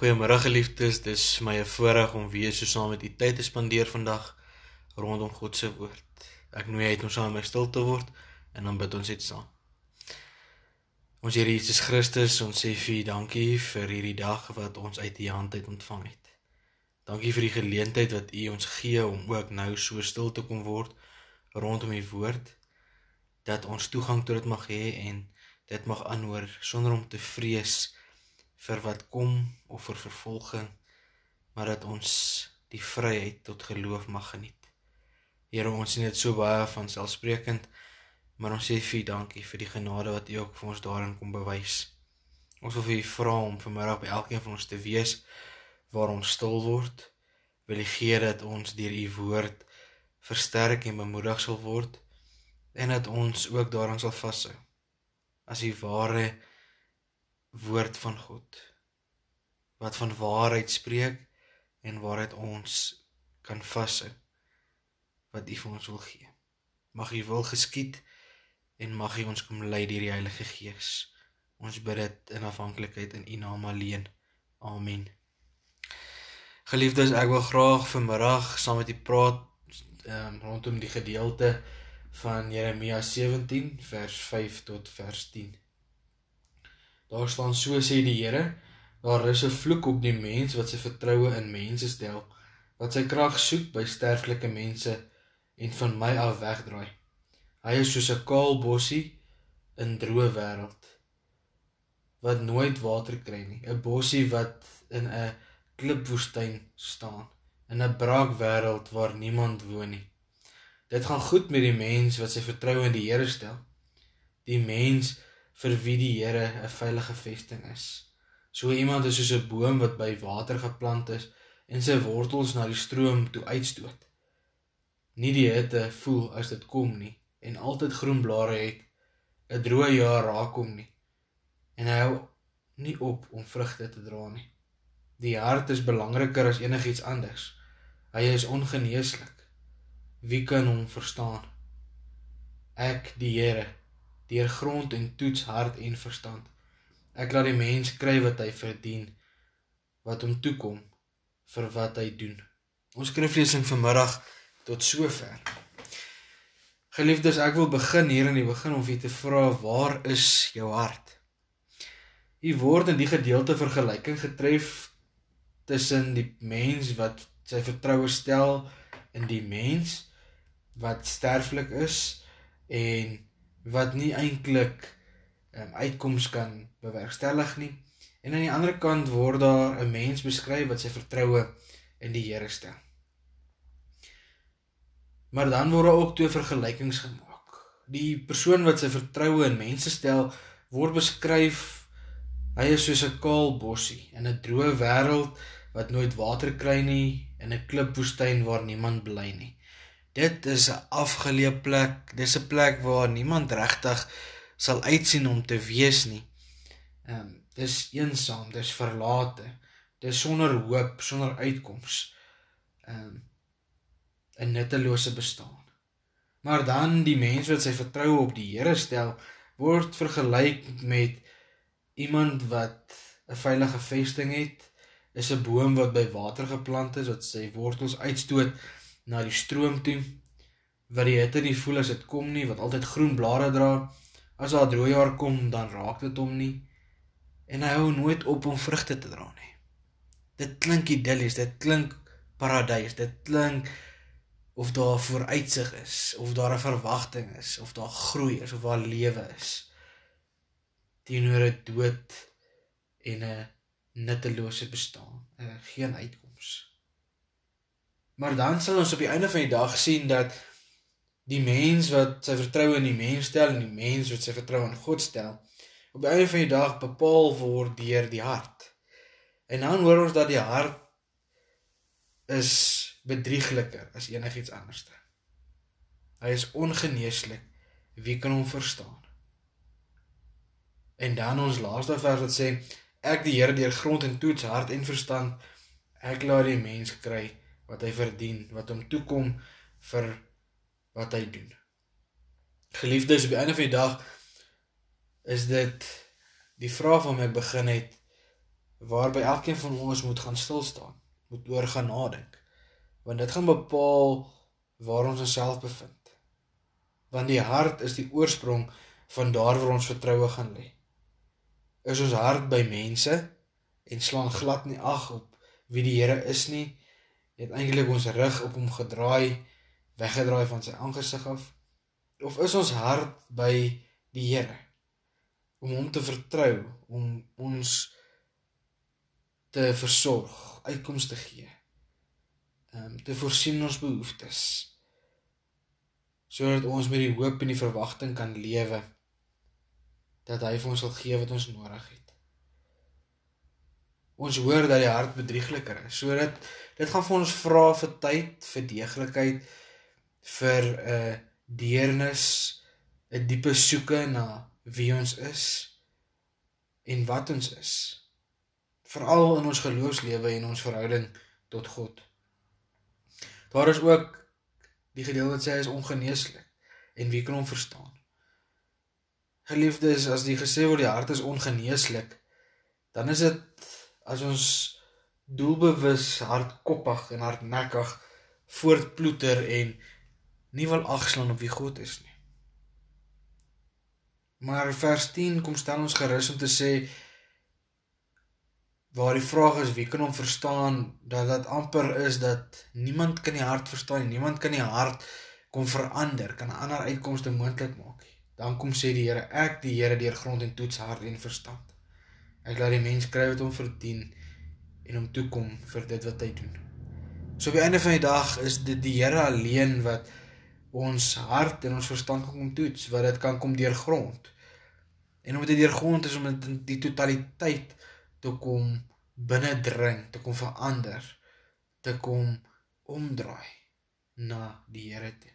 Goeiemôre geliefdes, dis my voorreg om weer so saam met u tyd te spandeer vandag rondom God se woord. Ek nooi uit om saam met my stil te word en dan bid ons net saam. Ons Here Jesus Christus, ons sê vir U dankie vir hierdie dag wat ons uit U hand uit ontvang het. Dankie vir die geleentheid wat U ons gee om ook nou so stil te kom word rondom U woord dat ons toegang tot dit mag hê en dit mag aanhoor sonder om te vrees vir wat kom of vir vervolging, maar dat ons die vryheid tot geloof mag geniet. Here, ons sien dit so baie van selfsprekend, maar ons sê vir U dankie vir die genade wat U ook vir ons daarin kom bewys. Ons wil vir U vra om vanmiddag by elkeen van ons te wees waar ons stil word. Wil U gee dat ons deur U woord versterk en bemoedig sal word en dat ons ook daarin sal vashou. As die ware woord van God wat van waarheid spreek en waaruit ons kan vashou wat U vir ons wil gee. Mag U wil geskied en mag U ons kom lei deur die Heilige Gees. Ons bid dit in afhanklikheid in U naam alleen. Amen. Geliefdes, ek wil graag vanmiddag saam met u praat um, rondom die gedeelte van Jeremia 17 vers 5 tot vers 10. Daar staan so sê die Here, daar is 'n vloek op die mens wat sy vertroue in mense stel, wat sy krag soek by sterflike mense en van my af wegdraai. Hy is soos 'n kaal bossie in droë wêreld wat nooit water kry nie, 'n bossie wat in 'n klipwoestyn staan, in 'n braak wêreld waar niemand woon nie. Dit gaan goed met die mens wat sy vertroue in die Here stel. Die mens vir wie die Here 'n veilige vesting is. So iemand is soos 'n boom wat by water geplant is en sy wortels na die stroom toe uitstoot. Nie die hitte voel as dit kom nie en altyd groen blare het. 'n Droë jaar raak hom nie en hy hou nie op om vrugte te dra nie. Die hart is belangriker as enigiets anders. Hy is ongeneeslik. Wie kan hom verstaan? Ek, die Here, deur grond en toets hart en verstand. Ek laat die mens kry wat hy verdien, wat hom toekom vir wat hy doen. Ons skriflesing vanmiddag tot sover. Geliefdes, ek wil begin hier in die begin om vir te vra, waar is jou hart? U word in die gedeelte vergelyking getref tussen die mens wat sy vertroue stel in die mens wat sterflik is en wat nie eintlik um, uitkoms kan bewerkstellig nie. En aan die ander kant word daar 'n mens beskryf wat sy vertroue in die Here stel. Maar dan word daar ook twee vergelykings gemaak. Die persoon wat sy vertroue in mense stel, word beskryf hy is soos 'n kaal bossie in 'n droë wêreld wat nooit water kry nie en 'n klipwoestyn waar niemand bly nie. Dit is 'n afgeleë plek. Dis 'n plek waar niemand regtig sal uitsien om te wees nie. Ehm um, dis eensaam, dis verlate. Dis sonder hoop, sonder uitkoms. Ehm um, 'n nuttelose bestaan. Maar dan die mens wat sy vertroue op die Here stel, word vergelyk met iemand wat 'n veilige vesting het, is 'n boom wat by water geplant is wat sy wortels uitstoot na die stroom toe wat die hitte nie voel as dit kom nie wat altyd groen blare dra. As daar droë jaar kom dan raak dit hom nie. En hy hou nooit op om vrugte te dra nie. Dit klink idillies dit klink paradys dit klink of daar vooruitsig is of daar 'n verwagting is of daar groei is of waar lewe is. Teenoor 'n dood en 'n nuttelose bestaan, geen uitkoms. Maar dan sal ons op die einde van die dag sien dat die mens wat sy vertroue in die mens stel en die mens wat sy vertroue in God stel, op die einde van die dag bepaal word deur die hart. En dan hoor ons dat die hart is bedriegliker as enigiets anders. Hy is ongeneeslik. Wie kan hom verstaan? En dan ons laaste vers wat sê ek die Here deur grond en toets hart en verstand ek laat die mens kry wat hy verdien, wat hom toekom vir wat hy doen. Geliefdes, op die einde van die dag is dit die vraag waarmee ek begin het, waarby elkeen van ons moet gaan stil staan, moet oor gaan nadink. Want dit gaan bepaal waar ons onsself bevind. Want die hart is die oorsprong van daar waar ons vertroue gaan lê. Is ons hart by mense en slaan glad nie ag op wie die Here is nie, het eintlik ons rug op hom gedraai, weggedraai van sy aangesig af, of is ons hart by die Here om hom te vertrou, om ons te versorg, uitkomste te gee. Ehm um, te voorsien ons behoeftes sodat ons met die hoop en die verwagting kan lewe dat hy vir ons sal gee wat ons nodig het. Ons hoor dat die hart bedriegliker is. So dit dit gaan vir ons vra vir tyd, vir deeglikheid, vir 'n uh, deernis, 'n diepe soeke na wie ons is en wat ons is. Veral in ons geloofslewe en ons verhouding tot God. Daar is ook die gedeelte wat sê hy is ongeneeslik en wie kan hom verstaan? Geliefdes, as die gesê word die hart is ongeneeslik, dan is dit as ons doelbewus hardkoppig en hardnekkig voortploeter en nie wil agslaan op wie God is nie. Maar vers 10 kom stel ons gerus om te sê waar die vraag is wie kan hom verstaan dat dit amper is dat niemand kan die hart verstaan nie. Niemand kan die hart kom verander, kan 'n ander uitkomste moontlik maak nie. Dan kom sê die Here, ek die Here deur grond en toets hart en verstand. Ek laat die mens kry wat hom verdien en hom toekom vir dit wat hy doen. So op die einde van die dag is dit die Here alleen wat ons hart en ons verstand kan kom toets, wat dit kan kom deur grond. En omdat dit deur grond is om dit in die totaliteit te kom binne dring, te kom verander, te kom omdraai na die Here toe.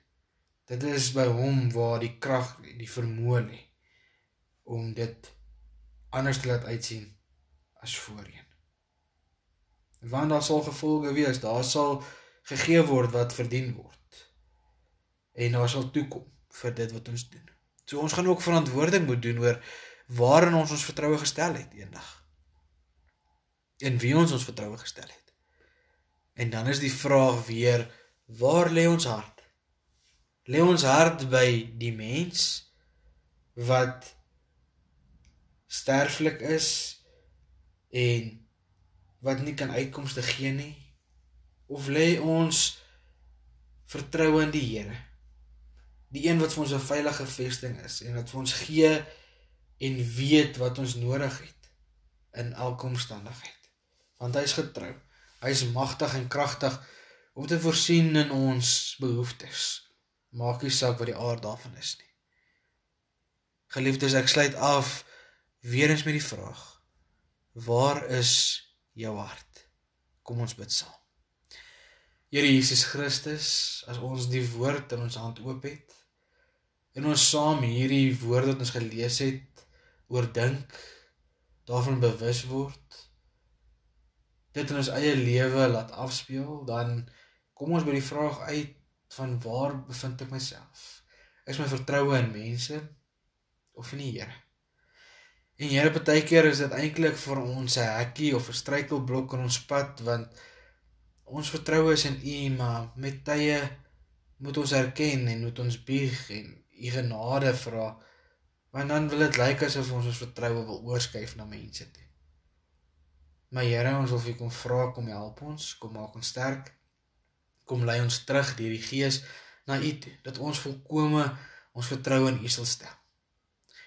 Dit is by hom waar die krag die vermoë lê om dit anders te laat uitsien as voorheen. Want daar sal gevolge wees, daar sal gegee word wat verdien word. En daar sal toekom vir dit wat ons doen. So ons gaan ook verantwoording moet doen oor waarin ons ons vertroue gestel het eendag in wie ons ons vertroue gestel het. En dan is die vraag weer, waar lê ons hart? Lê ons hart by die mens wat sterflik is en wat nie kan uitkomste gee nie? Of lê ons vertroue in die Here? Die een wat vir ons 'n veilige vesting is en wat vir ons gee en weet wat ons nodig het in elke omstandigheid want hy is getrou. Hy is magtig en kragtig om te voorsien in ons behoeftes. Maak nie saak wat die aard daarvan is nie. Geliefdes, ek sluit af weer eens met die vraag: Waar is jou hart? Kom ons bid saam. Here Jesus Christus, as ons die woord in ons hand oop het en ons saam hierdie woord wat ons gelees het oordink, daarvan bewus word, dit in ons eie lewe laat afspeel, dan kom ons by die vraag uit van waar bevind ek myself? Is my vertroue in mense of in die Here? En Here, baie keer is dit eintlik vir ons 'n hekkie of 'n struikelblok in ons pad want ons vertroue is in U, maar met tye moet ons erken en moet ons bieg en U genade vra want dan wil dit lyk asof ons ons vertroue wil oorskuif na mense toe. Maar Here, ons wil vir U kom vra kom help ons, kom maak ons sterk. Kom lei ons terug deur die Gees na U toe, dat ons volkome ons vertroue in U sal stel.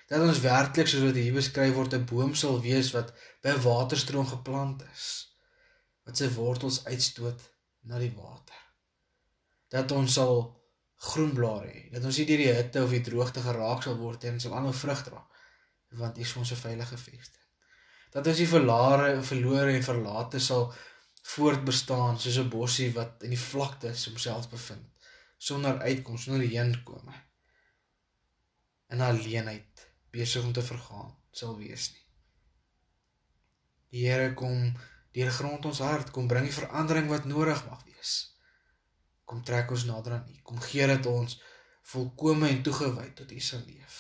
Dat ons werklik soos wat hier beskryf word 'n boom sal wees wat by 'n waterstroom geplant is, wat sy wortels uitstoot na die water. Dat ons sal groen blare hê, dat ons nie deur die hitte of die droogte geraak sal word en sal aanhou vrug dra, want U is ons 'n veilige vesting dat ons die verlare verlore en verlate sal voortbestaan soos 'n bossie wat in die vlakte homself bevind sonder uitkoms sonder heenkome in alleenheid besig om te vergaan sal wees nie. Die Here kom deur grond ons hart kom bring die verandering wat nodig mag wees. Kom trek ons nader aan U kom gee dat ons volkome en toegewy tot U sal leef.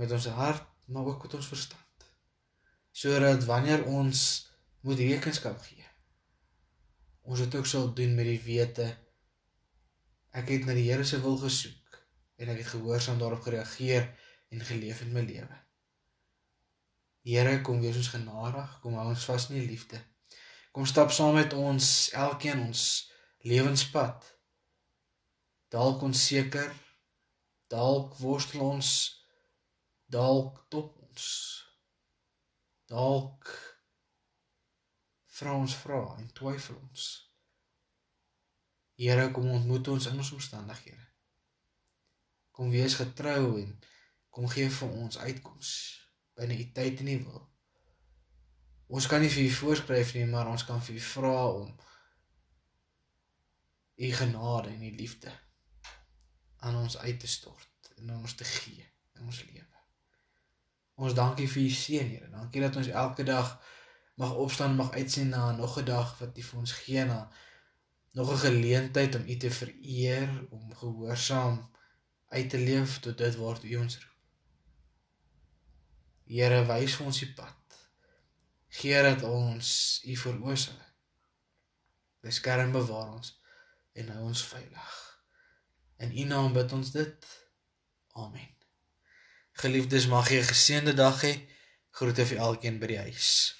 Met ons hart maar ook met ons verstand. Sodat wanneer ons moet rekenskap gee, ons dit ook sal doen met die wete ek het na die Here se wil gesoek en ek het gehoorsaam daarop gereageer en geleef in my lewe. Here, kom wees ons genadig, kom hou ons vas in die liefde. Kom stap saam met ons elkeen ons lewenspad. Dalk onseker, dalk worstel ons, dalk top ons. Dalk vra ons vra en twyfel ons. Here, kom ontmoet ons in ons omstandighede. Kom wees getrou en kom gee vir ons uitkoms binne u tyd en u wil. Ons kan nie vir u voorskryf nie, maar ons kan vir u vra om u genade en u liefde aan ons uit te stort en aan ons te gee in ons lewe. Ons dankie vir u seën, Here. Dankie dat ons elke dag mag opstaan, mag uitsien na nog 'n dag wat u vir ons gee na nog 'n geleentheid om u te vereer, om gehoorsaam uit te leef tot dit word u ons roep. Here, wys vir ons die pad. Gee dat ons u veroorsaak. Beskerm bewaar ons en hou ons veilig. In u naam bid ons dit. Amen. Geliefdes, mag jy 'n geseënde dag hê. Groete vir elkeen by die huis.